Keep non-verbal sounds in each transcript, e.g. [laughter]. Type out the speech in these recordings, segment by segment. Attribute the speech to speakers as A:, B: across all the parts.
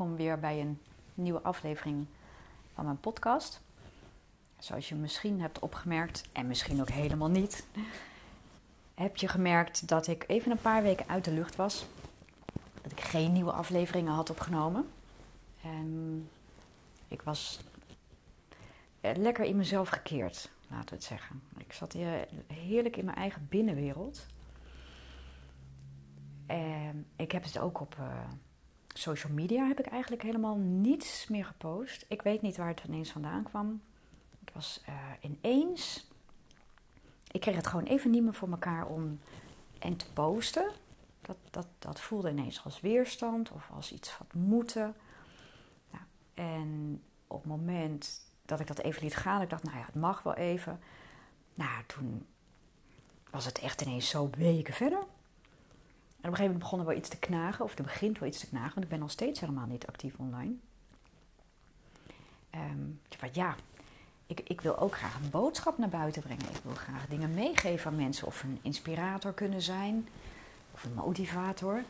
A: welkom weer bij een nieuwe aflevering van mijn podcast. Zoals je misschien hebt opgemerkt, en misschien ook helemaal niet, heb je gemerkt dat ik even een paar weken uit de lucht was. Dat ik geen nieuwe afleveringen had opgenomen. En ik was lekker in mezelf gekeerd, laten we het zeggen. Ik zat heerlijk in mijn eigen binnenwereld. En ik heb het ook op. Social media heb ik eigenlijk helemaal niets meer gepost. Ik weet niet waar het ineens vandaan kwam. Het was uh, ineens. Ik kreeg het gewoon even niet meer voor elkaar om en te posten. Dat, dat, dat voelde ineens als weerstand of als iets wat moeten. Nou, en op het moment dat ik dat even liet gaan, ik dacht, nou ja, het mag wel even. Nou, toen was het echt ineens zo weken verder. En op een gegeven moment begon er wel iets te knagen, of er begint wel iets te knagen, want ik ben nog steeds helemaal niet actief online. Um, ja, ik, ik wil ook graag een boodschap naar buiten brengen. Ik wil graag dingen meegeven aan mensen, of een inspirator kunnen zijn, of een motivator.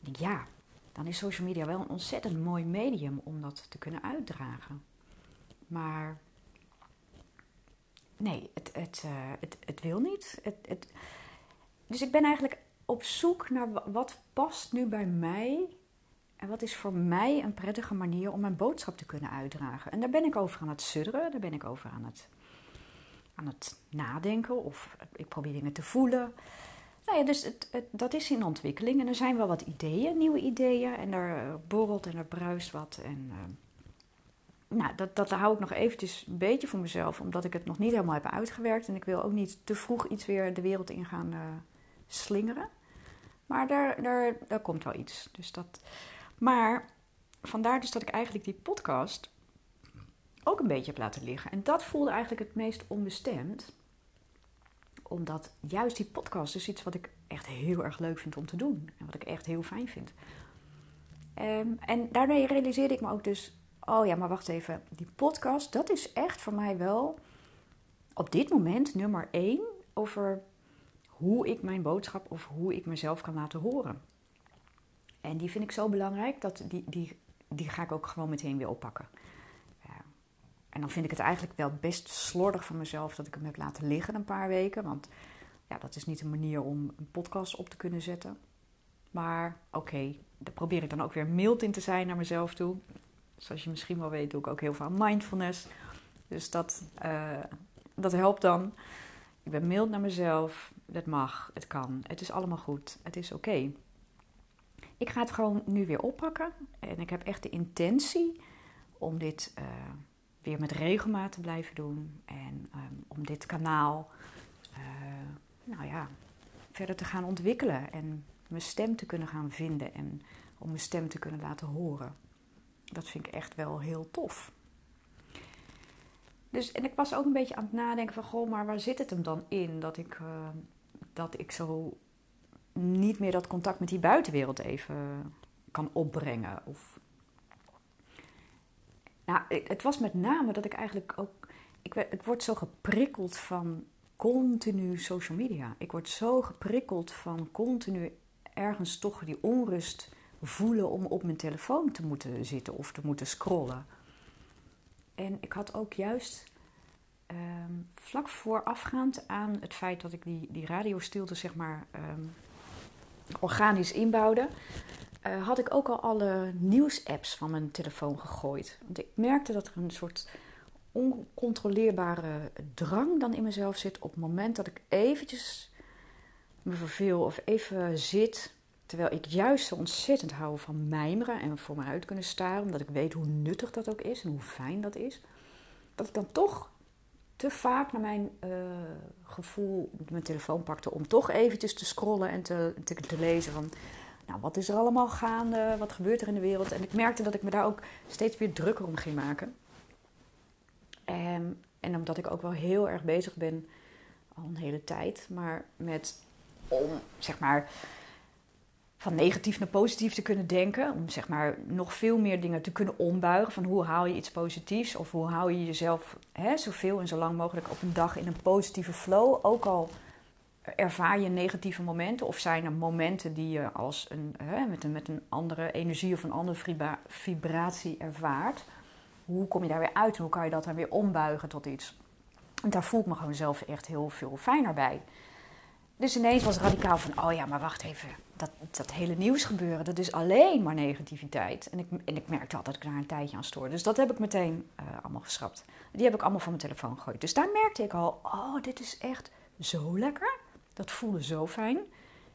A: Ja, dan is social media wel een ontzettend mooi medium om dat te kunnen uitdragen. Maar nee, het, het, uh, het, het wil niet. Het, het, dus ik ben eigenlijk op zoek naar wat past nu bij mij en wat is voor mij een prettige manier om mijn boodschap te kunnen uitdragen. En daar ben ik over aan het sudderen, daar ben ik over aan het, aan het nadenken of ik probeer dingen te voelen. Nou ja, dus het, dat is in ontwikkeling en er zijn wel wat ideeën, nieuwe ideeën en er borrelt en er bruist wat. En, uh, nou, dat, dat hou ik nog eventjes een beetje voor mezelf, omdat ik het nog niet helemaal heb uitgewerkt. En ik wil ook niet te vroeg iets weer de wereld in gaan uh, slingeren. Maar daar, daar, daar komt wel iets. Dus dat, maar vandaar dus dat ik eigenlijk die podcast ook een beetje heb laten liggen. En dat voelde eigenlijk het meest onbestemd. Omdat juist die podcast is iets wat ik echt heel erg leuk vind om te doen. En wat ik echt heel fijn vind. Um, en daarmee realiseerde ik me ook dus... Oh ja, maar wacht even. Die podcast, dat is echt voor mij wel... Op dit moment nummer één over hoe ik mijn boodschap of hoe ik mezelf kan laten horen. En die vind ik zo belangrijk dat die, die, die ga ik ook gewoon meteen weer oppakken. En dan vind ik het eigenlijk wel best slordig van mezelf dat ik hem heb laten liggen een paar weken. Want ja, dat is niet een manier om een podcast op te kunnen zetten. Maar oké, daar probeer ik dan ook weer mild in te zijn naar mezelf toe. Zoals je misschien wel weet, doe ik ook heel veel mindfulness. Dus dat, uh, dat helpt dan. Ik ben mild naar mezelf. Het mag, het kan. Het is allemaal goed. Het is oké. Ik ga het gewoon nu weer oppakken. En ik heb echt de intentie om dit uh, weer met regelmaat te blijven doen. En um, om dit kanaal, uh, nou ja, verder te gaan ontwikkelen. En mijn stem te kunnen gaan vinden. En om mijn stem te kunnen laten horen. Dat vind ik echt wel heel tof. Dus, en ik was ook een beetje aan het nadenken van, goh, maar waar zit het hem dan in dat ik, uh, dat ik zo niet meer dat contact met die buitenwereld even kan opbrengen? Of... Nou, het was met name dat ik eigenlijk ook, ik, ik word zo geprikkeld van continu social media. Ik word zo geprikkeld van continu ergens toch die onrust voelen om op mijn telefoon te moeten zitten of te moeten scrollen. En ik had ook juist um, vlak voorafgaand aan het feit dat ik die, die radiostilte zeg maar um, organisch inbouwde, uh, had ik ook al alle nieuwsapps van mijn telefoon gegooid. Want ik merkte dat er een soort oncontroleerbare drang dan in mezelf zit op het moment dat ik eventjes me verveel of even zit. Terwijl ik juist zo ontzettend hou van mijmeren en voor me uit kunnen staren, omdat ik weet hoe nuttig dat ook is en hoe fijn dat is. Dat ik dan toch te vaak naar mijn uh, gevoel mijn telefoon pakte om toch eventjes te scrollen en te, te, te, lezen van, nou, wat is er allemaal gaande, wat gebeurt er in de wereld. En ik merkte dat ik me daar ook steeds weer drukker om ging maken. En, en omdat ik ook wel heel erg bezig ben, al een hele tijd, maar met om, zeg maar, van negatief naar positief te kunnen denken. Om zeg maar nog veel meer dingen te kunnen ombuigen. Van hoe haal je iets positiefs? Of hoe hou je jezelf hè, zoveel en zo lang mogelijk op een dag in een positieve flow. Ook al ervaar je negatieve momenten of zijn er momenten die je als een, hè, met, een, met een andere energie of een andere vibratie ervaart? Hoe kom je daar weer uit hoe kan je dat dan weer ombuigen tot iets? En daar voel ik me gewoon zelf echt heel veel fijner bij. Dus ineens was radicaal van, oh ja, maar wacht even, dat, dat hele nieuws gebeuren, dat is alleen maar negativiteit. En ik, en ik merkte al dat ik daar een tijdje aan stoorde. Dus dat heb ik meteen uh, allemaal geschrapt. Die heb ik allemaal van mijn telefoon gegooid. Dus daar merkte ik al, oh, dit is echt zo lekker. Dat voelde zo fijn.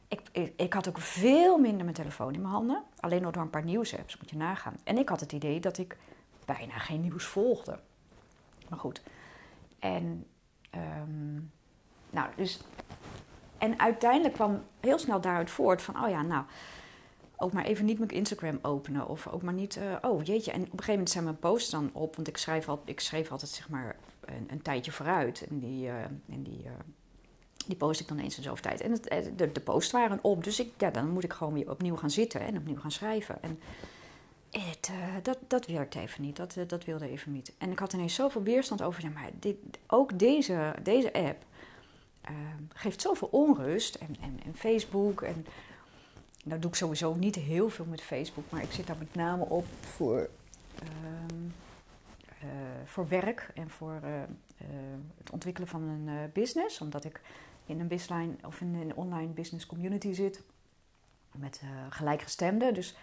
A: Ik, ik, had ook veel minder mijn telefoon in mijn handen. Alleen nog door een paar nieuwsapps, moet je nagaan. En ik had het idee dat ik bijna geen nieuws volgde. Maar goed. En, um, nou, dus en uiteindelijk kwam heel snel daaruit voort van, oh ja, nou, ook maar even niet mijn Instagram openen. Of ook maar niet, uh, oh jeetje. En op een gegeven moment zijn mijn posts dan op, want ik schrijf, al, ik schreef altijd zeg maar een, een tijdje vooruit. En die, uh, en die, uh, die post ik dan eens in zoveel tijd. En de, de posts waren op, dus ik, ja, dan moet ik gewoon weer opnieuw gaan zitten en opnieuw gaan schrijven. En dat, dat werkte even niet, dat, dat wilde even niet. En ik had ineens zoveel weerstand over, maar dit, ook deze, deze app uh, geeft zoveel onrust. En, en, en Facebook. En nou doe ik sowieso niet heel veel met Facebook, maar ik zit daar met name op voor, ehm, eh, voor werk en voor uh, het ontwikkelen van een business. Omdat ik in een of in een online business community zit met gelijkgestemden. Dus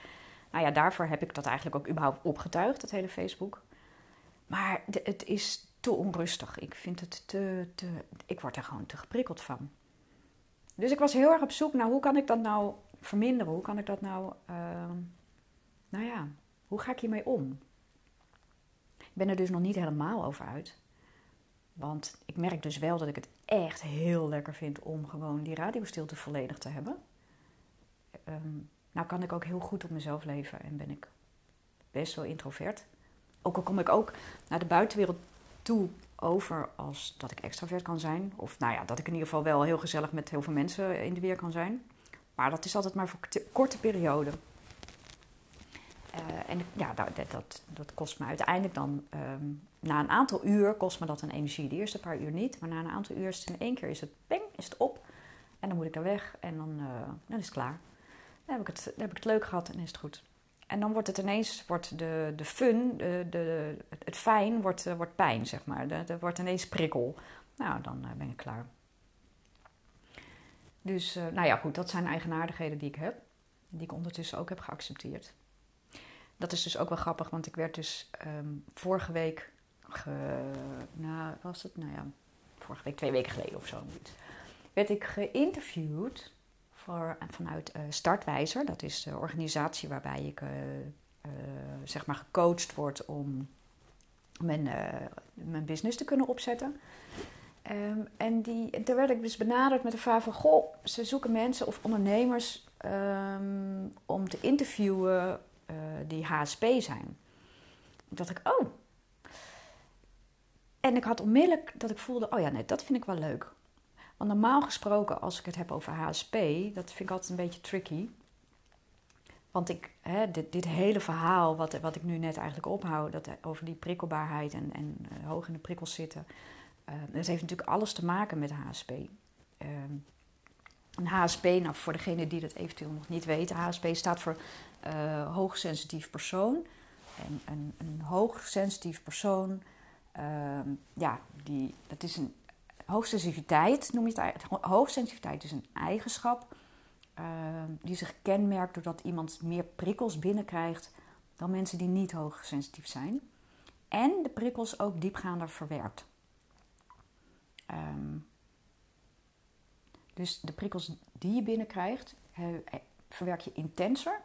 A: nou ja, daarvoor heb ik dat eigenlijk ook überhaupt opgetuigd, dat hele Facebook. Maar het is te onrustig. Ik vind het te, te. Ik word er gewoon te geprikkeld van. Dus ik was heel erg op zoek naar hoe kan ik dat nou verminderen? Hoe kan ik dat nou. Uh, nou ja, hoe ga ik hiermee om? Ik ben er dus nog niet helemaal over uit. Want ik merk dus wel dat ik het echt heel lekker vind om gewoon die radiostilte volledig te hebben. Um, nou kan ik ook heel goed op mezelf leven en ben ik best wel introvert. Ook al kom ik ook naar de buitenwereld over als dat ik extravert kan zijn. Of nou ja, dat ik in ieder geval wel heel gezellig met heel veel mensen in de weer kan zijn. Maar dat is altijd maar voor korte periode. Uh, en ja, dat, dat, dat, kost me uiteindelijk dan, um, na een aantal uur kost me dat een energie. De eerste paar uur niet, maar na een aantal uur is het in één keer is het peng, is het op. En dan moet ik er weg en dan, dan is het klaar. Dan heb, ik het, dan heb ik het leuk gehad en is het goed. En dan wordt het ineens, wordt de, de fun, de, de, het fijn, wordt, eh, wordt pijn, zeg maar. Er wordt ineens prikkel. Nou, dan eh, ben ik klaar. Dus, uh, nou ja, goed, dat zijn eigenaardigheden die ik heb. Die ik ondertussen ook heb geaccepteerd. Dat is dus ook wel grappig, want ik werd dus um, vorige week, ge, nou, was het? Nou ja, vorige week, twee weken geleden of zo, werd ik geïnterviewd vanuit uh, Startwijzer. Dat is de organisatie waarbij ik uh, uh, zeg maar gecoacht word om mijn, mijn business te kunnen opzetten. Um, en die, daar werd ik dus benaderd met de vraag van... Goh, ze zoeken mensen of ondernemers um, om te interviewen die HSP zijn. Toen dacht ik, oh. En ik had onmiddellijk dat ik voelde, oh ja, nee, dat vind ik wel leuk. Normaal gesproken, als ik het heb over HSP, dat vind ik altijd een beetje tricky. Want ik, hè, dit, dit, hele verhaal wat, wat ik nu net eigenlijk ophoud, dat, over die prikkelbaarheid en, en uh, hoog in de prikkels zitten, uh, dat heeft natuurlijk alles te maken met HSP. Uh, ehm, een HSP, nou voor degene die dat eventueel nog niet weten, HSP staat voor hoogsensitief persoon. En een, een hoogsensitief persoon, ehm, ja, die, dat is een Hoogsensitiviteit noem je het Hoogsensitiviteit is een eigenschap uh, die zich kenmerkt doordat iemand meer prikkels binnenkrijgt dan mensen die niet hoogsensitief zijn. En de prikkels ook diepgaander verwerkt. Um, dus de prikkels die je binnenkrijgt, verwerk je intenser.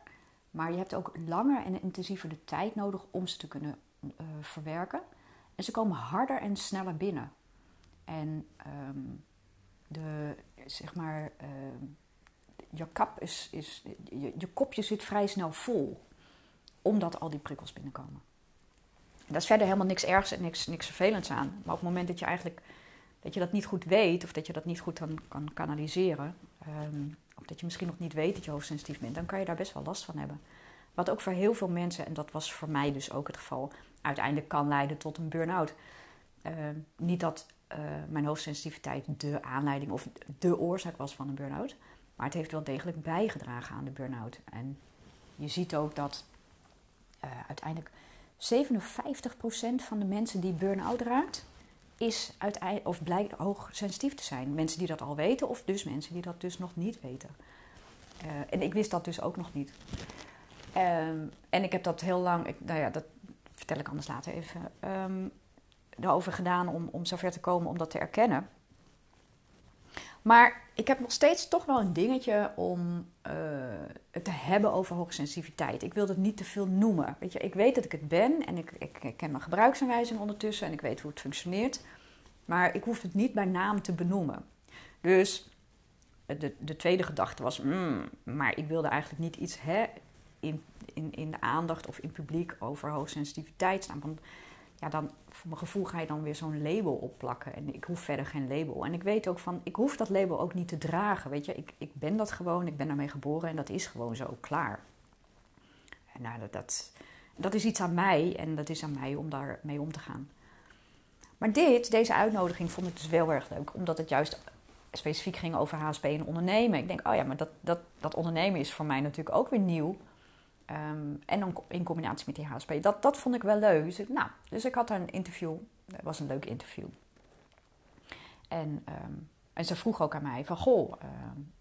A: Maar je hebt ook langer en intensiever de tijd nodig om ze te kunnen uh, verwerken. En ze komen harder en sneller binnen. En um, de, zeg maar, uh, je kap is, is je, je, kopje zit vrij snel vol, omdat al die prikkels binnenkomen. Daar is verder helemaal niks ergs en niks, niks vervelends aan. Maar op het moment dat je eigenlijk dat je dat niet goed weet, of dat je dat niet goed kan, kan kanaliseren, um, of dat je misschien nog niet weet dat je hoogsensitief bent, dan kan je daar best wel last van hebben. Wat ook voor heel veel mensen, en dat was voor mij dus ook het geval, uiteindelijk kan leiden tot een burn-out. Niet dat mijn hoogsensitiviteit de aanleiding of de oorzaak was van een burn-out. Maar het heeft wel degelijk bijgedragen aan de burn-out. En je ziet ook dat uh, uiteindelijk 57% van de mensen die burn-out raakt, is uiteindelijk, of blijkt hoogsensitief te zijn. Mensen die dat al weten, of dus mensen die dat dus nog niet weten. Uh, en ik wist dat dus ook nog niet. Um, en ik heb dat heel lang, ik, nou ja, dat vertel ik anders later even, um, erover gedaan om, om zover te komen om dat te erkennen. Maar ik heb nog steeds toch wel een dingetje om uh, het te hebben over hoogsensitiviteit. Ik wil het niet te veel noemen. Weet je, ik weet dat ik het ben en ik, ik, ik ken mijn gebruiksaanwijzing ondertussen en ik weet hoe het functioneert. Maar ik hoef het niet bij naam te benoemen. Dus de, de tweede gedachte was, mm, maar ik wilde eigenlijk niet iets hè, in, in, in de aandacht of in publiek over hoogsensitiviteit staan. Want ja, dan voor mijn gevoel ga je dan weer zo'n label opplakken. En ik hoef verder geen label. En ik weet ook van, ik hoef dat label ook niet te dragen. Weet je, ik, ik ben dat gewoon, ik ben daarmee geboren en dat is gewoon zo klaar. En nou, dat, dat, dat is iets aan mij en dat is aan mij om daarmee om te gaan. Maar dit, deze uitnodiging, vond ik dus wel erg leuk, omdat het juist specifiek ging over HSP en ondernemen. Ik denk, oh ja, maar dat, dat, dat ondernemen is voor mij natuurlijk ook weer nieuw. Um, en dan in combinatie met die HSP. Dat, dat vond ik wel leuk. Dus ik, nou, dus ik had daar een interview. Dat was een leuk interview. En, um, en ze vroeg ook aan mij van... Goh, uh,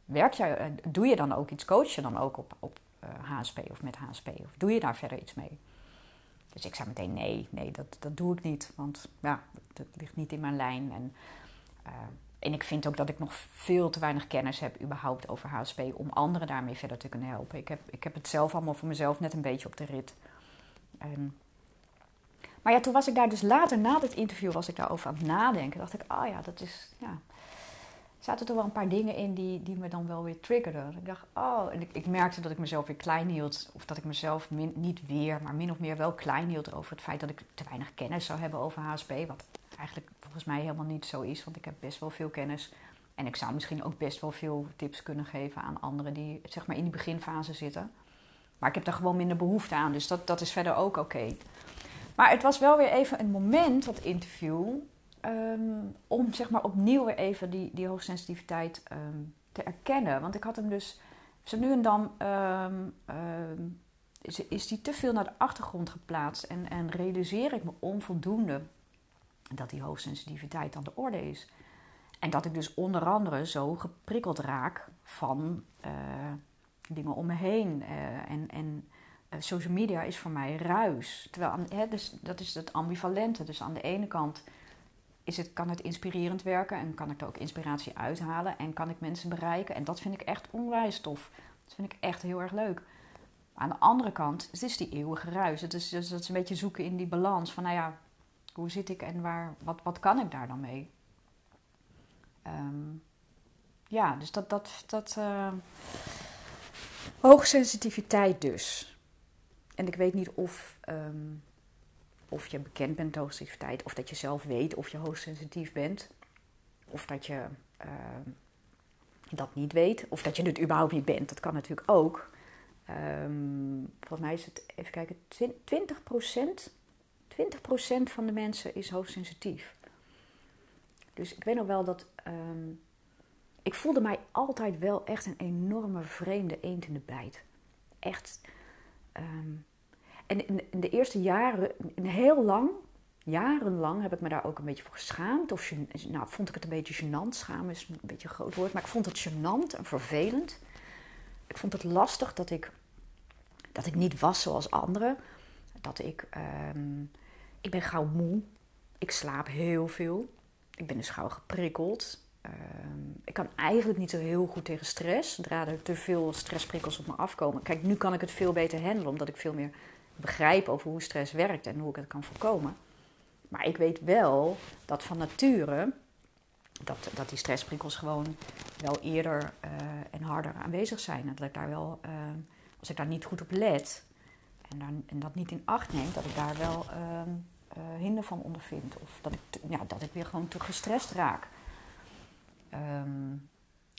A: werk jij, uh, doe je dan ook iets? Coach je dan ook op, op uh, eh, HSP of met HSP? Of doe je daar verder iets mee? Dus ik zei meteen nee, nee, dat, dat doe ik niet. Want ja, dat, dat ligt niet in mijn lijn. En en ik vind ook dat ik nog veel te weinig kennis heb überhaupt over HSP om anderen daarmee verder te kunnen helpen. Ik heb, ik heb het zelf allemaal voor mezelf net een beetje op de rit. Um, maar ja, toen was ik daar dus later, na dit interview, was ik daarover aan het nadenken. Dacht ik, oh ja, dat is, ja. Zaten er wel een paar dingen in die, die me dan wel weer triggerden. Ik dacht, oh, en ik, ik merkte dat ik mezelf weer klein hield. Of dat ik mezelf min, niet weer, maar min of meer wel klein hield over het feit dat ik te weinig kennis zou hebben over HSP. Wat eigenlijk volgens mij helemaal niet zo is, want ik heb best wel veel kennis. En ik zou misschien ook best wel veel tips kunnen geven aan anderen die zeg maar in die beginfase zitten. Maar ik heb daar gewoon minder behoefte aan, dus dat, dat is verder ook oké. Maar het was wel weer even een moment, dat interview, um, om zeg maar opnieuw weer even die, die hoogsensitiviteit um, te erkennen. Want ik had hem dus, zo nu en dan um, is, is die te veel naar de achtergrond geplaatst en, en realiseer ik me onvoldoende dat die hoogsensitiviteit dan de orde is. En dat ik dus onder andere zo geprikkeld raak van uh, dingen om me heen. Uh, en en uh, social media is voor mij ruis. Terwijl, hè, dus, dat is het ambivalente. Dus aan de ene kant is het, kan het inspirerend werken en kan ik er ook inspiratie uithalen en kan ik mensen bereiken. En dat vind ik echt onwijs tof. Dat vind ik echt heel erg leuk. Aan de andere kant, het is die eeuwige ruis. Het is, het is een beetje zoeken in die balans van, nou ja, hoe zit ik en waar, wat, wat kan ik daar dan mee? Um, ja, dus dat, dat, dat uh, hoogsensitiviteit dus. En ik weet niet of, um, of je bekend bent met hoogsensitiviteit, of dat je zelf weet of je hoogsensitief bent, of dat je uh, dat niet weet, of dat je het überhaupt niet bent. Dat kan natuurlijk ook. Um, volgens mij is het, even kijken, 20 procent 20% van de mensen is hoogsensitief. Dus ik weet nog wel dat. Um, ik voelde mij altijd wel echt een enorme vreemde eend in de bijt. Echt. Um, en in, de eerste jaren, heel lang, jarenlang heb ik me daar ook een beetje voor geschaamd. Of nou, vond ik het een beetje gênant. Schamen is een beetje een groot woord. Maar ik vond het gênant en vervelend. Ik vond het lastig dat ik, dat ik niet was zoals anderen. Dat ik. Um, ik ben gauw moe. Ik slaap heel veel. Ik ben dus gauw geprikkeld. Uh, ik kan eigenlijk niet zo heel goed tegen stress. Zodra er te veel stressprikkels op me afkomen. Kijk, nu kan ik het veel beter handelen, omdat ik veel meer begrijp over hoe stress werkt en hoe ik het kan voorkomen. Maar ik weet wel dat van nature dat, dat die stressprikkels gewoon wel eerder uh, en harder aanwezig zijn. En dat ik daar wel, uh, als ik daar niet goed op let en, en dat niet in acht neem, dat ik daar wel ehm, hinder van ondervind. Of dat ik, ja, dat ik weer gewoon te gestrest raak. Um,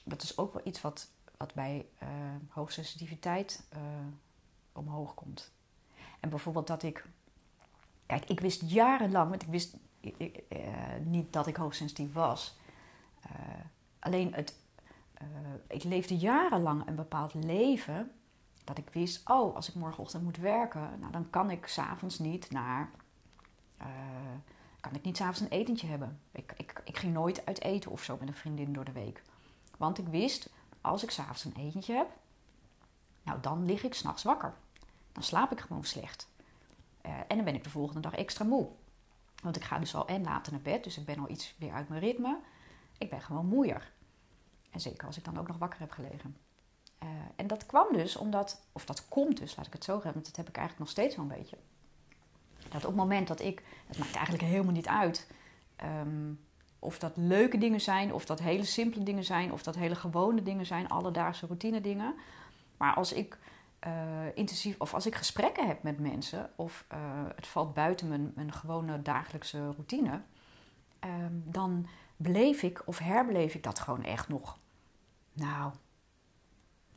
A: dat is ook wel iets wat, wat bij uh, hoogsensitiviteit uh, omhoog komt. En bijvoorbeeld dat ik. Kijk, ik wist jarenlang, want ik wist niet dat ik hoogsensitief was. alleen het, ik leefde jarenlang een bepaald leven dat ik wist, oh, als ik morgenochtend moet werken, nou, dan kan ik s'avonds niet naar. Uh, kan ik niet s'avonds een etentje hebben. Ik, ik, ik ging nooit uit eten of zo met een vriendin door de week. Want ik wist, als ik s'avonds een etentje heb, nou dan lig ik s'nachts wakker. Dan slaap ik gewoon slecht. Uh, en dan ben ik de volgende dag extra moe. Want ik ga dus al en later naar bed, dus ik ben al iets weer uit mijn ritme. Ik ben gewoon moeier. En zeker als ik dan ook nog wakker heb gelegen. Uh, en dat kwam dus omdat, of dat komt dus, laat ik het zo zeggen, want dat heb ik eigenlijk nog steeds wel een beetje. Dat op het moment dat ik, het maakt eigenlijk helemaal niet uit um, of dat leuke dingen zijn, of dat hele simpele dingen zijn, of dat hele gewone dingen zijn, alledaagse routine dingen. Maar als ik uh, intensief, of als ik gesprekken heb met mensen, of uh, het valt buiten mijn, mijn gewone dagelijkse routine, um, dan beleef ik of herbeleef ik dat gewoon echt nog. Nou,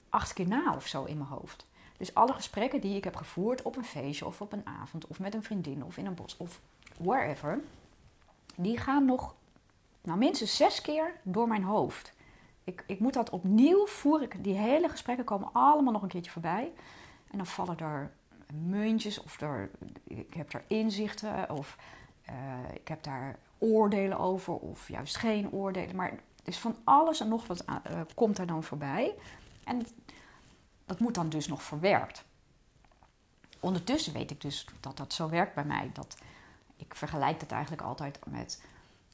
A: acht keer na of zo in mijn hoofd. Dus alle gesprekken die ik heb gevoerd op een feestje of op een avond of met een vriendin of in een bos of wherever, die gaan nog nou, minstens zes keer door mijn hoofd. Ik, ik moet dat opnieuw voeren. Die hele gesprekken komen allemaal nog een keertje voorbij. En dan vallen er muntjes of er, ik heb daar inzichten of uh, ik heb daar oordelen over of juist geen oordelen. Maar dus van alles en nog wat uh, komt er dan voorbij. En dat moet dan dus nog verwerkt. Ondertussen weet ik dus dat dat zo werkt bij mij. Dat, ik vergelijk dat eigenlijk altijd met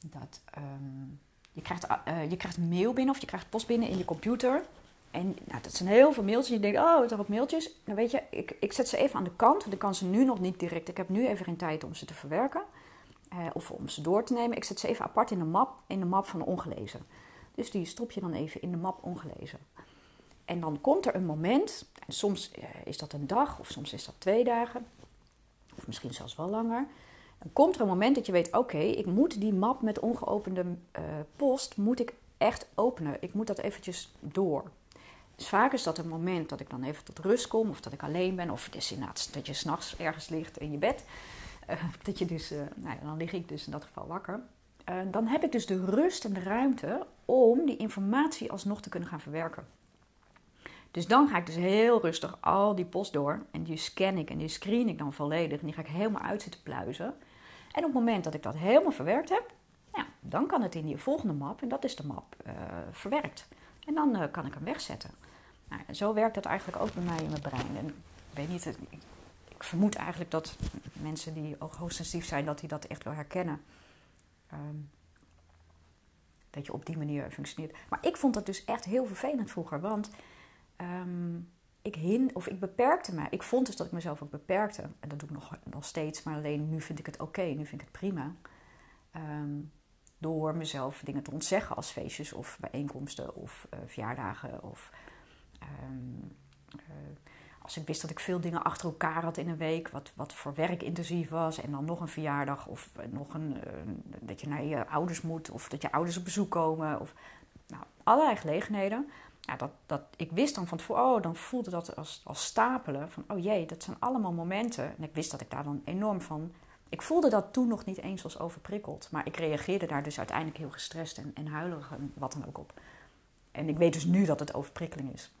A: dat um, je, krijgt, uh, je krijgt mail binnen of je krijgt post binnen in je computer. En nou, dat zijn heel veel mailtjes. Je denkt, oh, er wat mailtjes. Dan weet je, ik, ik zet ze even aan de kant. Want ik kan ze nu nog niet direct. Ik heb nu even geen tijd om ze te verwerken. Uh, of om ze door te nemen. Ik zet ze even apart in de map, in de map van ongelezen. Dus die stop je dan even in de map ongelezen. En dan komt er een moment, en soms eh, is dat een dag of soms is dat twee dagen, of misschien zelfs wel langer. Dan komt er een moment dat je weet: oké, ik moet die map met ongeopende uh, post moet ik echt openen. Ik moet dat eventjes door. Dus vaak is dat een moment dat ik dan even tot rust kom, of dat ik alleen ben, of dat je s'nachts ergens ligt in je bed. Uh, dat je dus, nou ja, dan lig ik dus in dat geval wakker. dan heb ik dus de rust en de ruimte om die informatie alsnog te kunnen gaan verwerken. Dus dan ga ik dus heel rustig al die post door. En die scan ik en die screen ik dan volledig. En die ga ik helemaal uit zitten pluizen. En op het moment dat ik dat helemaal verwerkt heb, ja, dan kan het in die volgende map. En dat is de map uh, verwerkt. En dan uh, kan ik hem wegzetten. Nou, zo werkt dat eigenlijk ook bij mij in mijn brein. En ik weet niet, ik, ik vermoed eigenlijk dat mensen die ook hoogsensitief zijn, dat die dat echt wel herkennen. Um, dat je op die manier functioneert. Maar ik vond dat dus echt heel vervelend vroeger. Want um, ik, hin, of ik beperkte me. Ik vond dus dat ik mezelf ook beperkte. En dat doe ik nog, nog steeds, maar alleen nu vind ik het oké, nu vind ik het prima. Um, door mezelf dingen te ontzeggen als feestjes of bijeenkomsten of uh, verjaardagen. Of um, uh, als ik wist dat ik veel dingen achter elkaar had in een week, wat, wat voor werk intensief was, en dan nog een verjaardag of nog een, dat je naar je ouders moet of dat je ouders op bezoek komen. Of nou, allerlei gelegenheden ja, dat, dat, ik wist dan van tevoren, oh, dan voelde dat als, als stapelen. Van, oh jee, dat zijn allemaal momenten. En ik wist dat ik daar dan enorm van... Ik voelde dat toen nog niet eens als overprikkeld. Maar ik reageerde daar dus uiteindelijk heel gestrest en, en huilerig en wat dan ook op. En ik weet dus nu dat het overprikkeling is.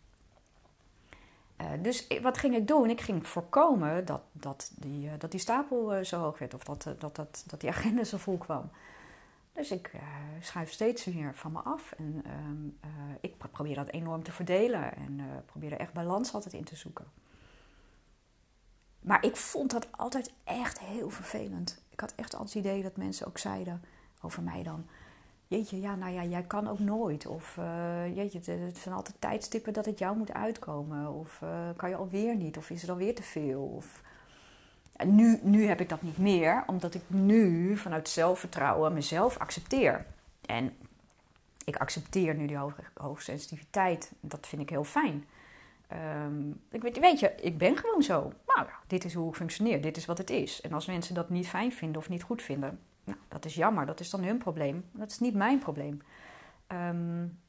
A: Uh, dus wat ging ik doen? Ik ging voorkomen dat, dat, die, uh, dat die stapel uh, zo hoog werd. Of dat, dat, dat, dat die [laughs] agenda zo vol kwam. Dus ik uh, schuif steeds meer van me af. En um, uh, ik probeer dat enorm te verdelen. En uh, probeer er echt balans altijd in te zoeken. Maar ik vond dat altijd echt heel vervelend. Ik had echt altijd het idee dat mensen ook zeiden over mij dan... Jeetje, ja, nou ja, jij kan ook nooit. Of jeetje, het zijn altijd tijdstippen dat het jou moet uitkomen. Of kan je alweer niet. Of is het alweer te veel. Of nu, nu heb ik dat niet meer, omdat ik nu vanuit zelfvertrouwen mezelf accepteer. En ik accepteer nu die hoogsensitiviteit. Dat vind ik heel fijn. Um, ik weet, weet, je, ik ben gewoon zo. Nou dit is hoe ik functioneer. Dit is wat het is. En als mensen dat niet fijn vinden of niet goed vinden, nou, dat is jammer. Dat is dan hun probleem. Dat is niet mijn probleem. Um,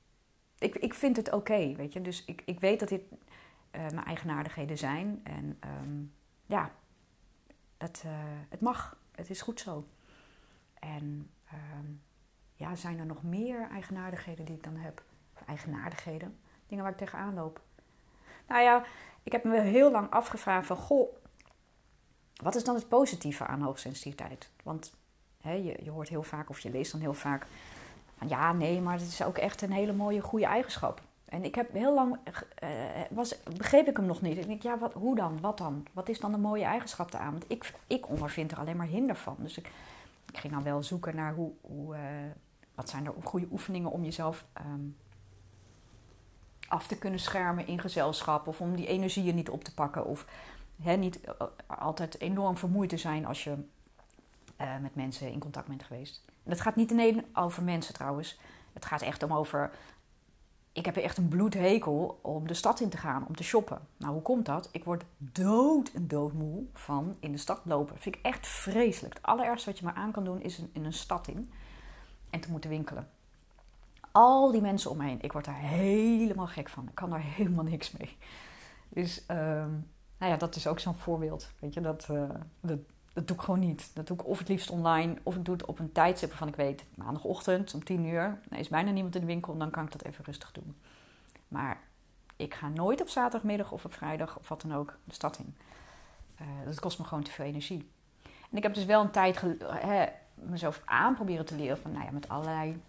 A: ik, ik vind het oké, weet je. Dus ik, ik weet dat dit uh, mijn eigenaardigheden zijn. En um, ja, het, uh, het mag. Het is goed zo. En ehm, ja, zijn er nog meer eigenaardigheden die ik dan heb? Eigenaardigheden? Dingen waar ik tegenaan loop. Nou ja, ik heb me heel lang afgevraagd van... Goh, wat is dan het positieve aan hoogsensitiviteit? Want hè, je, je hoort heel vaak, of je leest dan heel vaak... Van, ja, nee, maar het is ook echt een hele mooie, goede eigenschap. En ik heb heel lang, uh, was, begreep ik hem nog niet. Ik denk, ja, wat, hoe dan? Wat dan? Wat is dan een mooie eigenschap aan? Want ik, ik ondervind er alleen maar hinder van. Dus ik, ik ging dan wel zoeken naar hoe, hoe uh, wat zijn er goede oefeningen om jezelf um, af te kunnen schermen in gezelschap. Of om die energieën niet op te pakken. Of niet altijd enorm vermoeid te zijn als je met mensen in contact bent geweest. En dat gaat niet alleen over mensen trouwens. Het gaat echt om over ik heb echt een bloedhekel om de stad in te gaan, om te shoppen. Nou, hoe komt dat? Ik word dood en doodmoe van in de stad lopen. Dat vind ik echt vreselijk. Het allerergste wat je maar aan kan doen is in een stad in en te moeten winkelen. Al die mensen om me heen, ik word daar helemaal gek van. Ik kan daar [laughs] helemaal niks mee. Dus, uh, nou ja, dat is ook zo'n voorbeeld. Weet je, dat, uh, dat, dat doe ik gewoon niet. Dat doe ik of het liefst online, of ik doe het op een tijdstip waarvan ik weet, maandagochtend om 10 uur, er is bijna niemand in de winkel, dan kan ik dat even rustig doen. Maar ik ga nooit op zaterdagmiddag of op vrijdag of wat dan ook de stad in. Uh, dat kost me gewoon te veel energie. En ik heb dus wel een tijd hè, mezelf aan proberen te leren van, nou ja, met allerlei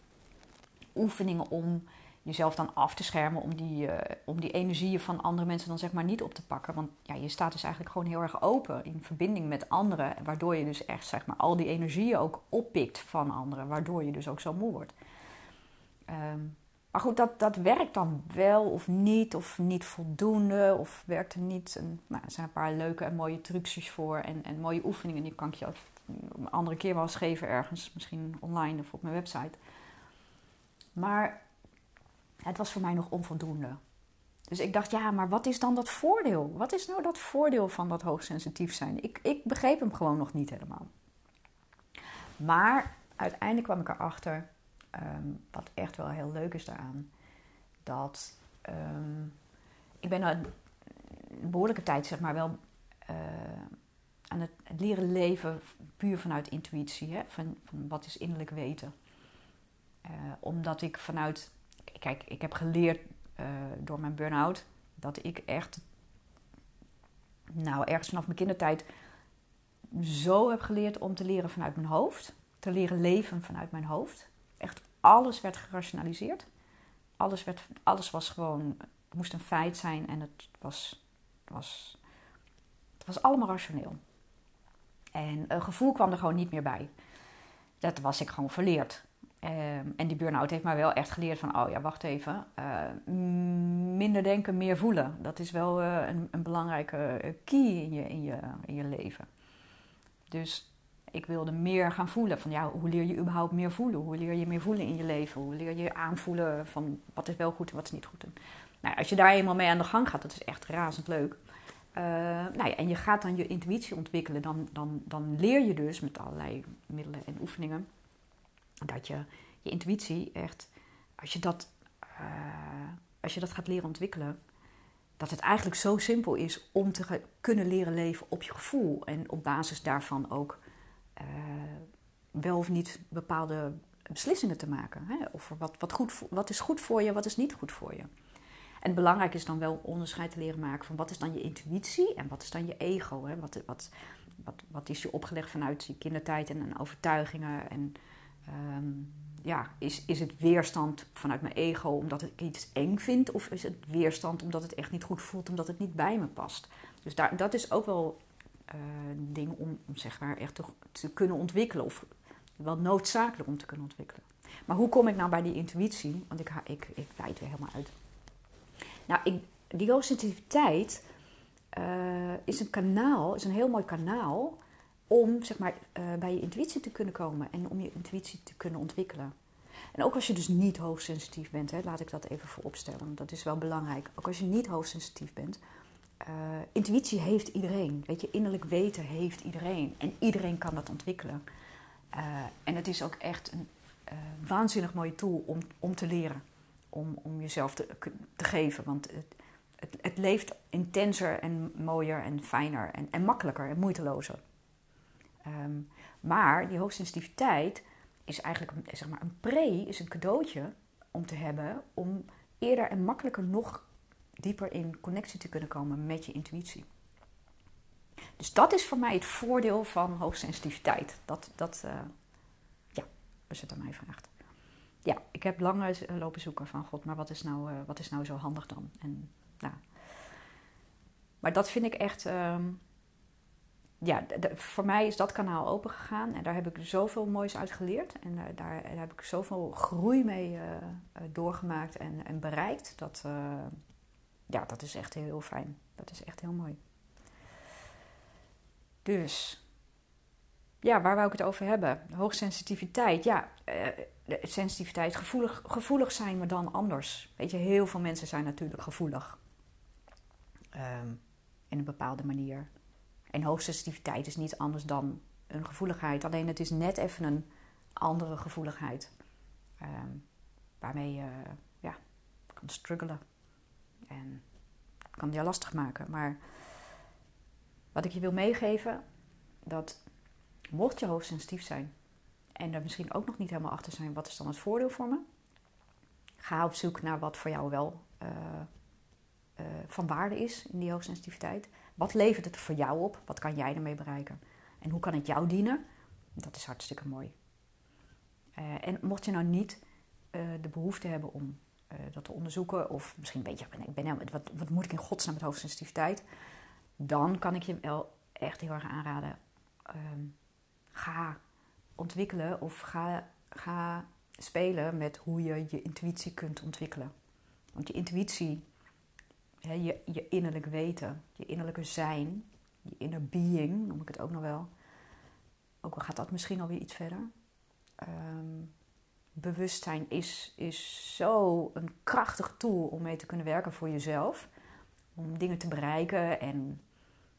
A: oefeningen om jezelf dan af te schermen om die, uh, om die energieën van andere mensen dan zeg maar niet op te pakken. Want ja, je staat dus eigenlijk gewoon heel erg open in verbinding met anderen, waardoor je dus echt zeg maar al die energieën ook oppikt van anderen, waardoor je dus ook zo moe wordt. Um, maar goed, dat, dat werkt dan wel of niet, of niet voldoende, of werkt er niet. Nou, er zijn een paar leuke en mooie trucjes voor en, en mooie oefeningen, die kan ik je een andere keer wel eens geven ergens, misschien online of op mijn website. Maar het was voor mij nog onvoldoende. Dus ik dacht, ja, maar wat is dan dat voordeel? Wat is nou dat voordeel van dat hoogsensitief zijn? Ik, ik begreep hem gewoon nog niet helemaal. Maar uiteindelijk kwam ik erachter, um, wat echt wel heel leuk is daaraan, dat um, ik ben een behoorlijke tijd, zeg maar, wel uh, aan het, leren leven puur vanuit intuïtie, hè? Van, van wat is innerlijk weten. Uh, omdat ik vanuit kijk, ik heb geleerd uh, door mijn burn-out dat ik echt, nou, ergens vanaf mijn kindertijd zo heb geleerd om te leren vanuit mijn hoofd. Te leren leven vanuit mijn hoofd. Echt alles werd gerationaliseerd. Alles, werd, alles was gewoon, het moest een feit zijn en het was, was, het was allemaal rationeel. En een gevoel kwam er gewoon niet meer bij. Dat was ik gewoon verleerd. Um, en die burn-out heeft mij wel echt geleerd van, oh ja, wacht even. Uh, minder denken, meer voelen. Dat is wel uh, een, een, belangrijke eh, key in je, in, je, in je leven. Dus ik wilde meer gaan voelen. Van ja, hoe leer je überhaupt meer voelen? Hoe leer je meer voelen in je leven? Hoe leer je aanvoelen van wat is wel goed en wat is niet goed? Nou, als je daar eenmaal mee aan de gang gaat, dat is echt razend leuk. Uh, nou ja, en je gaat dan je intuïtie ontwikkelen. Dan, dan, dan leer je dus met allerlei middelen en oefeningen dat je je intuïtie echt, als je dat, uh, als je dat gaat leren ontwikkelen, dat het eigenlijk zo simpel is om te kunnen leren leven op je gevoel. En op basis daarvan ook uh, wel of niet bepaalde beslissingen te maken. Hè? Of wat, wat, goed, wat is goed voor je, wat is niet goed voor je. En belangrijk is dan wel onderscheid te leren maken van wat is dan je intuïtie en wat is dan je ego. Hè? Wat, wat, wat, wat is je opgelegd vanuit je kindertijd en, en overtuigingen en Um, ja, is, is het weerstand vanuit mijn ego omdat ik iets eng vind? Of is het weerstand omdat het echt niet goed voelt, omdat het niet bij me past? Dus daar, dat is ook wel uh, een ding om, om zeg maar echt te, te, kunnen ontwikkelen. Of wel noodzakelijk om te kunnen ontwikkelen. Maar hoe kom ik nou bij die intuïtie? Want ik, ik, ik wijd weer helemaal uit. Nou, ik, die hoogsensitiviteit uh, is een kanaal, is een heel mooi kanaal om zeg maar, uh, bij je intuïtie te kunnen komen en om je intuïtie te kunnen ontwikkelen. En ook als je dus niet hoogsensitief bent, hè, laat ik dat even vooropstellen, dat is wel belangrijk. Ook als je niet hoogsensitief bent, uh, intuïtie heeft iedereen. Weet je, innerlijk weten heeft iedereen. En iedereen kan dat ontwikkelen. Uh, en het is ook echt een waanzinnig mooie tool om, om te leren. Om, om jezelf te, te geven. Want het, het, het leeft intenser en mooier en fijner en, en makkelijker en moeitelozer. Ehm, maar die hoogsensitiviteit is eigenlijk zeg maar een pre, is een cadeautje om te hebben om eerder en makkelijker nog dieper in connectie te kunnen komen met je intuïtie. Dus dat is voor mij het voordeel van hoogsensitiviteit. Dat, dat uh, ja, als je het aan mij vraagt. Ja, ik heb lang lopen zoeken van God, maar wat is nou, uh, wat is nou zo handig dan? En, nou, maar dat vind ik echt, uh, ja, voor mij is dat kanaal open gegaan en daar heb ik zoveel moois uit geleerd. En uh, daar, daar, heb ik zoveel groei mee doorgemaakt en, en bereikt. Dat, ja, dat is echt heel fijn. Dat is echt heel mooi. Dus, ja, waar wou ik het over hebben? Hoogsensitiviteit. Ja, sensitiviteit, gevoelig, gevoelig zijn, maar dan anders. Weet je, heel veel mensen zijn natuurlijk gevoelig. Um, in een bepaalde manier. En hoogsensitiviteit is niet anders dan een gevoeligheid. Alleen het is net even een andere gevoeligheid. Um, waarmee je ja, kan struggelen. En kan je lastig maken. Maar wat ik je wil meegeven, dat mocht je hoogsensitief zijn en er misschien ook nog niet helemaal achter zijn, wat is dan het voordeel voor me? Ga op zoek naar wat voor jou wel uh, uh, van waarde is in die hoogsensitiviteit. Wat levert het voor jou op? Wat kan jij ermee bereiken? En hoe kan het jou dienen? Dat is hartstikke mooi. Uh, en mocht je nou niet de behoefte hebben om dat te onderzoeken, of misschien weet je, ik ben, wat, wat moet ik in godsnaam met hoogsensitiviteit? dan kan ik je wel echt heel erg aanraden. Um, ga ontwikkelen of ga, ga spelen met hoe je je intuïtie kunt ontwikkelen. Want je intuïtie, je, je innerlijk weten, je innerlijke zijn, je inner being, noem ik het ook nog wel. Ook al gaat dat misschien alweer iets verder. Um, bewustzijn is, is zo een krachtig tool om mee te kunnen werken voor jezelf. Om dingen te bereiken en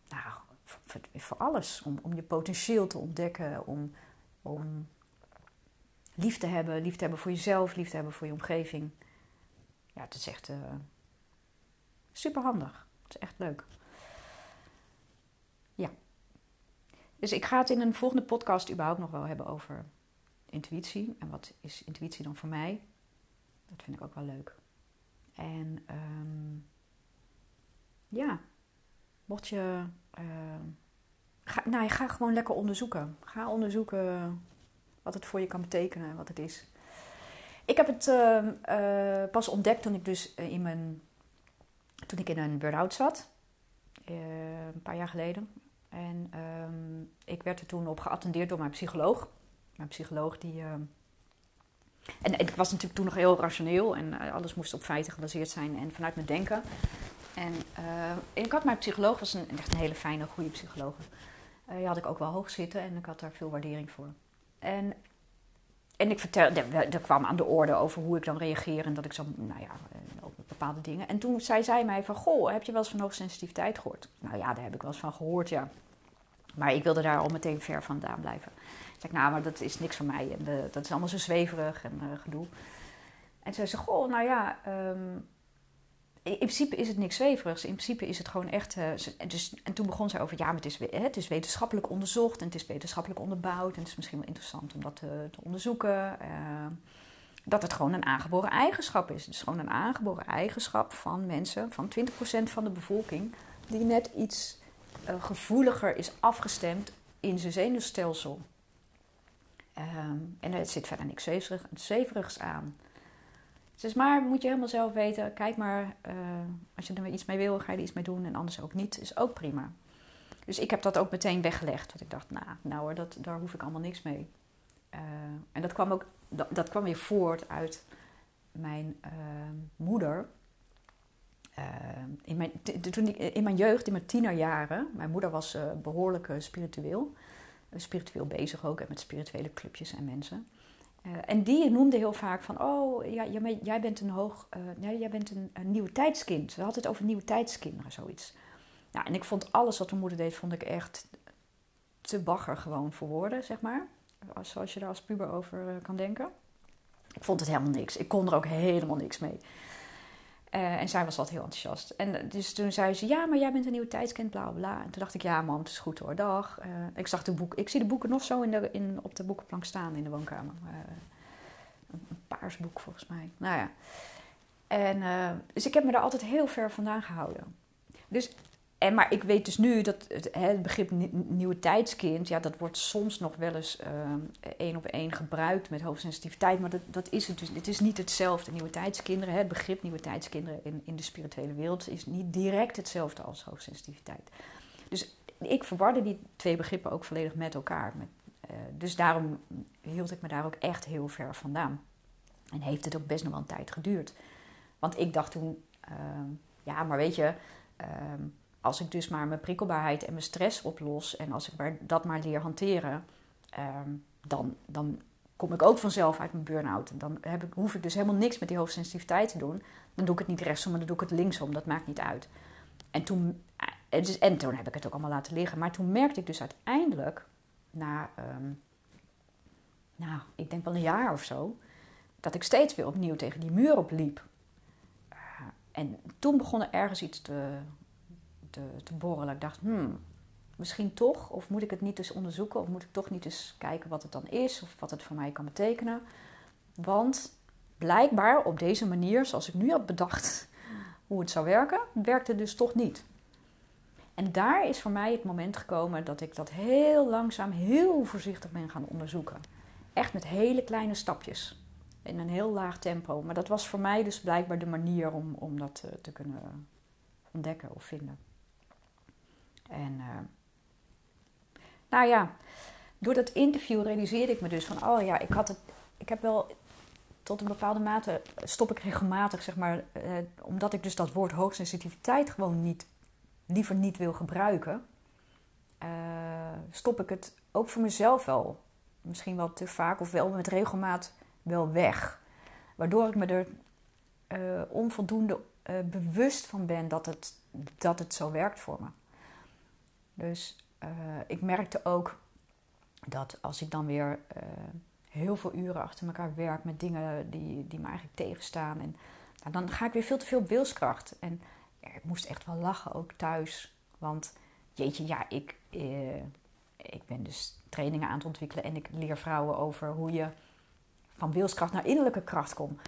A: nou, voor, alles. Om, om je potentieel te ontdekken, om, om lief te hebben, lief te hebben voor jezelf, lief te hebben voor je omgeving. Ja, het is echt uh, super handig. Het is echt leuk. Ja. Dus ik ga het in een volgende podcast überhaupt nog wel hebben over intuïtie. En wat is intuïtie dan voor mij? Dat vind ik ook wel leuk. En um, ja, mocht je. Uh, ga, nou, ga gewoon lekker onderzoeken. Ga onderzoeken wat het voor je kan betekenen, wat het is. Ik heb het uh, uh, pas ontdekt toen ik dus in mijn. Toen ik in een burn-out zat. een paar jaar geleden. En um, ik werd er toen op geattendeerd door mijn psycholoog. Mijn psycholoog die. en ik was natuurlijk toen nog heel rationeel en alles moest op feiten gebaseerd zijn en vanuit mijn denken. En ik had mijn psycholoog, was een, echt een hele fijne, goede psycholoog. Die had ik ook wel hoog zitten en ik had daar veel waardering voor. En, en ik vertelde, er kwam aan de orde over hoe ik dan reageer en dat ik zo, nou ja, eh, bepaalde dingen. En toen zei zij mij van, goh, heb je wel eens van hoogsensitiviteit gehoord? Nou ja, daar heb ik wel eens van gehoord, ja. Maar ik wilde daar al meteen ver vandaan blijven. Ik zei, nou, maar dat is niks van mij. En dat is allemaal zo zweverig en uh, gedoe. En zei ze, goh, nou ja, um, in principe is het niks zweverigs. In principe is het gewoon echt. Uh, dus, en toen begon zij over: ja, maar het is, het is wetenschappelijk onderzocht en het is wetenschappelijk onderbouwd. En het is misschien wel interessant om dat te, te onderzoeken. Dat het gewoon een aangeboren eigenschap is. Het is gewoon een aangeboren eigenschap van mensen, van 20% van de bevolking, die net iets uh, gevoeliger is afgestemd in zijn zenuwstelsel. Um, en er zit verder niks zweverigs aan. Dus maar moet je helemaal zelf weten. Kijk maar, uh, als je er iets mee wil, ga je er iets mee doen. En anders ook niet, is ook prima. Dus ik heb dat ook meteen weggelegd. Want ik dacht, nou, nou hoor, dat, daar hoef ik allemaal niks mee. Uh, en dat kwam ook, dat, kwam weer voort uit mijn uh, moeder. in, mijn, toen in mijn jeugd, in mijn tienerjaren, mijn moeder was behoorlijk spiritueel. spiritueel bezig ook met spirituele clubjes en mensen. En die noemde heel vaak van, oh, ja, jij bent een hoog, uh, jij bent een, nieuwe tijdskind. We hadden het over nieuwe tijdskinderen, zoiets. Nou, en ik vond alles wat mijn moeder deed, vond ik echt te bagger gewoon voor woorden, zeg maar. Zoals je daar als puber over uh, kan denken. Ik vond het helemaal niks. Ik kon er ook helemaal niks mee. Uh, en zij was altijd heel enthousiast. En dus toen zei ze, ja, maar jij bent een nieuwe tijdskind, bla bla. En toen dacht ik, ja mam, het is goed hoor, dag. Ik, zag de boek, ik zie de boeken nog zo in de, in, op de boekenplank staan in de woonkamer. Een, een paars boek volgens mij. Nou ja. En, dus ik heb me daar altijd heel ver vandaan gehouden. Dus en, maar ik weet dus nu dat het, het begrip nieuwe tijdskind, ja, dat wordt soms nog wel eens ehm, één op één gebruikt met hoogsensitiviteit. Maar dat, dat is het dus. Het is niet hetzelfde. Nieuwe tijdskinderen, het begrip nieuwe tijdskinderen in, in de spirituele wereld is niet direct hetzelfde als hoogsensitiviteit. Dus ik verwarde die twee begrippen ook volledig met elkaar. Met, uh, dus daarom hield ik me daar ook echt heel ver vandaan. En heeft het ook best nog wel een tijd geduurd. Want ik dacht toen, uh, ja, maar weet je. Ehm, als ik dus maar mijn prikkelbaarheid en mijn stress oplos en als ik maar dat maar leer hanteren, ehm, dan, dan kom ik ook vanzelf uit mijn burn-out. Dan heb ik, hoef ik dus helemaal niks met die hoogsensitiviteit te doen. Dan doe ik het niet rechtsom, maar dan doe ik het linksom. Dat maakt niet uit. En toen, eh, en toen heb ik het ook allemaal laten liggen. Maar toen merkte ik dus uiteindelijk, na, um, nou, ik denk wel een jaar of zo, dat ik steeds weer opnieuw tegen die muur opliep. Uh, en toen begon er ergens iets te, te, te borrelen. Ik dacht, hmm, misschien toch, of moet ik het niet eens onderzoeken, of moet ik toch niet eens kijken wat het dan is, of wat het voor mij kan betekenen. Want blijkbaar op deze manier, zoals ik nu had bedacht [laughs] hoe het zou werken, werkte dus toch niet. En daar is voor mij het moment gekomen dat ik dat heel langzaam, heel voorzichtig ben gaan onderzoeken. Echt met hele kleine stapjes. In een heel laag tempo. Maar dat was voor mij dus blijkbaar de manier om, om dat te, te kunnen ontdekken of vinden. En uh, nou ja, door dat interview realiseerde ik me dus van, oh ja, ik had het, ik heb wel tot een bepaalde mate stop ik regelmatig, zeg maar, uh, omdat ik dus dat woord hoogsensitiviteit gewoon niet, liever niet wil gebruiken, uh, stop ik het ook voor mezelf wel, misschien wel te vaak of wel met regelmaat wel weg. Waardoor ik me er onvoldoende bewust van ben dat het, dat het zo werkt voor me. Dus uh, ik merkte ook dat als ik dan weer uh, heel veel uren achter elkaar werk met dingen die, die me eigenlijk tegenstaan, en, nou, dan ga ik weer veel te veel op wilskracht. En ik moest echt wel lachen, ook thuis. Want jeetje, ja, ik, uh, ik ben dus trainingen aan het ontwikkelen en ik leer vrouwen over hoe je van wilskracht naar innerlijke kracht komt.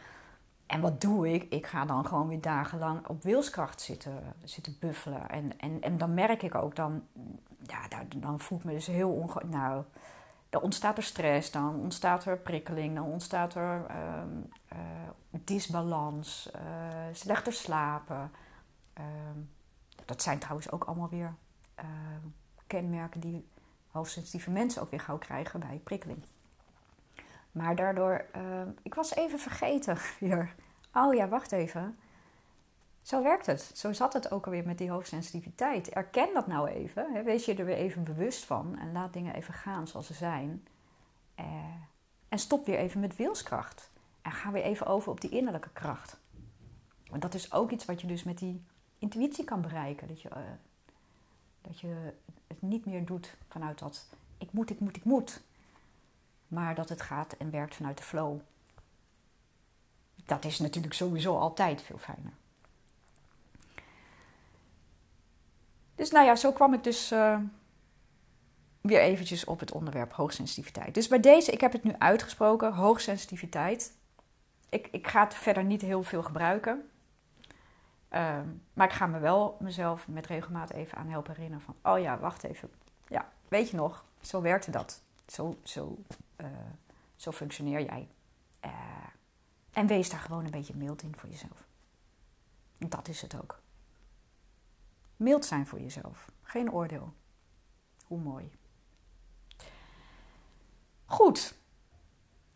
A: En wat doe ik? Ik ga dan gewoon weer dagenlang op wilskracht zitten, zitten buffelen. En, en, en dan merk ik ook, dan, ja, dan voel ik me dus heel onge... Nou, dan ontstaat er stress, dan ontstaat er prikkeling, dan ontstaat er uh, uh, disbalans, uh, slechter slapen. Ehm, dat zijn trouwens ook allemaal weer ehm, kenmerken die hoogsensitieve mensen ook weer gauw krijgen bij prikkeling. Maar daardoor, uh, ik was even vergeten [laughs] weer. Oh ja, wacht even. Zo werkt het. Zo zat het ook alweer met die hoogsensitiviteit. Erken dat nou even. Hè? Wees je er weer even bewust van. En laat dingen even gaan zoals ze zijn. Uh, en stop weer even met wilskracht. En ga weer even over op die innerlijke kracht. Want dat is ook iets wat je dus met die intuïtie kan bereiken. Dat je, uh, dat je het niet meer doet vanuit dat ik moet, ik moet, ik moet maar dat het gaat en werkt vanuit de flow. Dat is natuurlijk sowieso altijd veel fijner. Dus nou ja, zo kwam ik dus uh, weer eventjes op het onderwerp hoogsensitiviteit. Dus bij deze, ik heb het nu uitgesproken, hoogsensitiviteit. Ik, ik ga het verder niet heel veel gebruiken. Uh, maar ik ga me wel mezelf met regelmaat even aan helpen herinneren van... Oh ja, wacht even. Ja, weet je nog, zo werkte dat. Zo, zo uh, zo functioneer jij. Uh, en wees daar gewoon een beetje mild in voor jezelf. Dat is het ook. Mild zijn voor jezelf. Geen oordeel. Hoe mooi. Goed.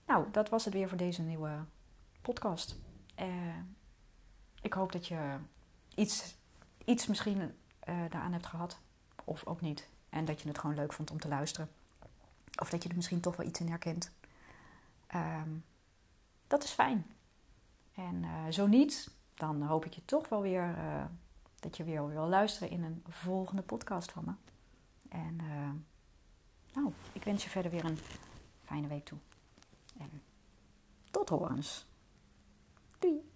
A: Nou, dat was het weer voor deze nieuwe podcast. Uh, ik hoop dat je iets, iets misschien uh, daaraan hebt gehad. Of ook niet. En dat je het gewoon leuk vond om te luisteren. Of dat je er misschien toch wel iets in herkent. Um, dat is fijn. En uh, zo niet, dan hoop ik je toch wel weer uh, dat je weer wil luisteren in een volgende podcast van me. En uh, nou, ik wens je verder weer een fijne week toe. En tot horens. Doei!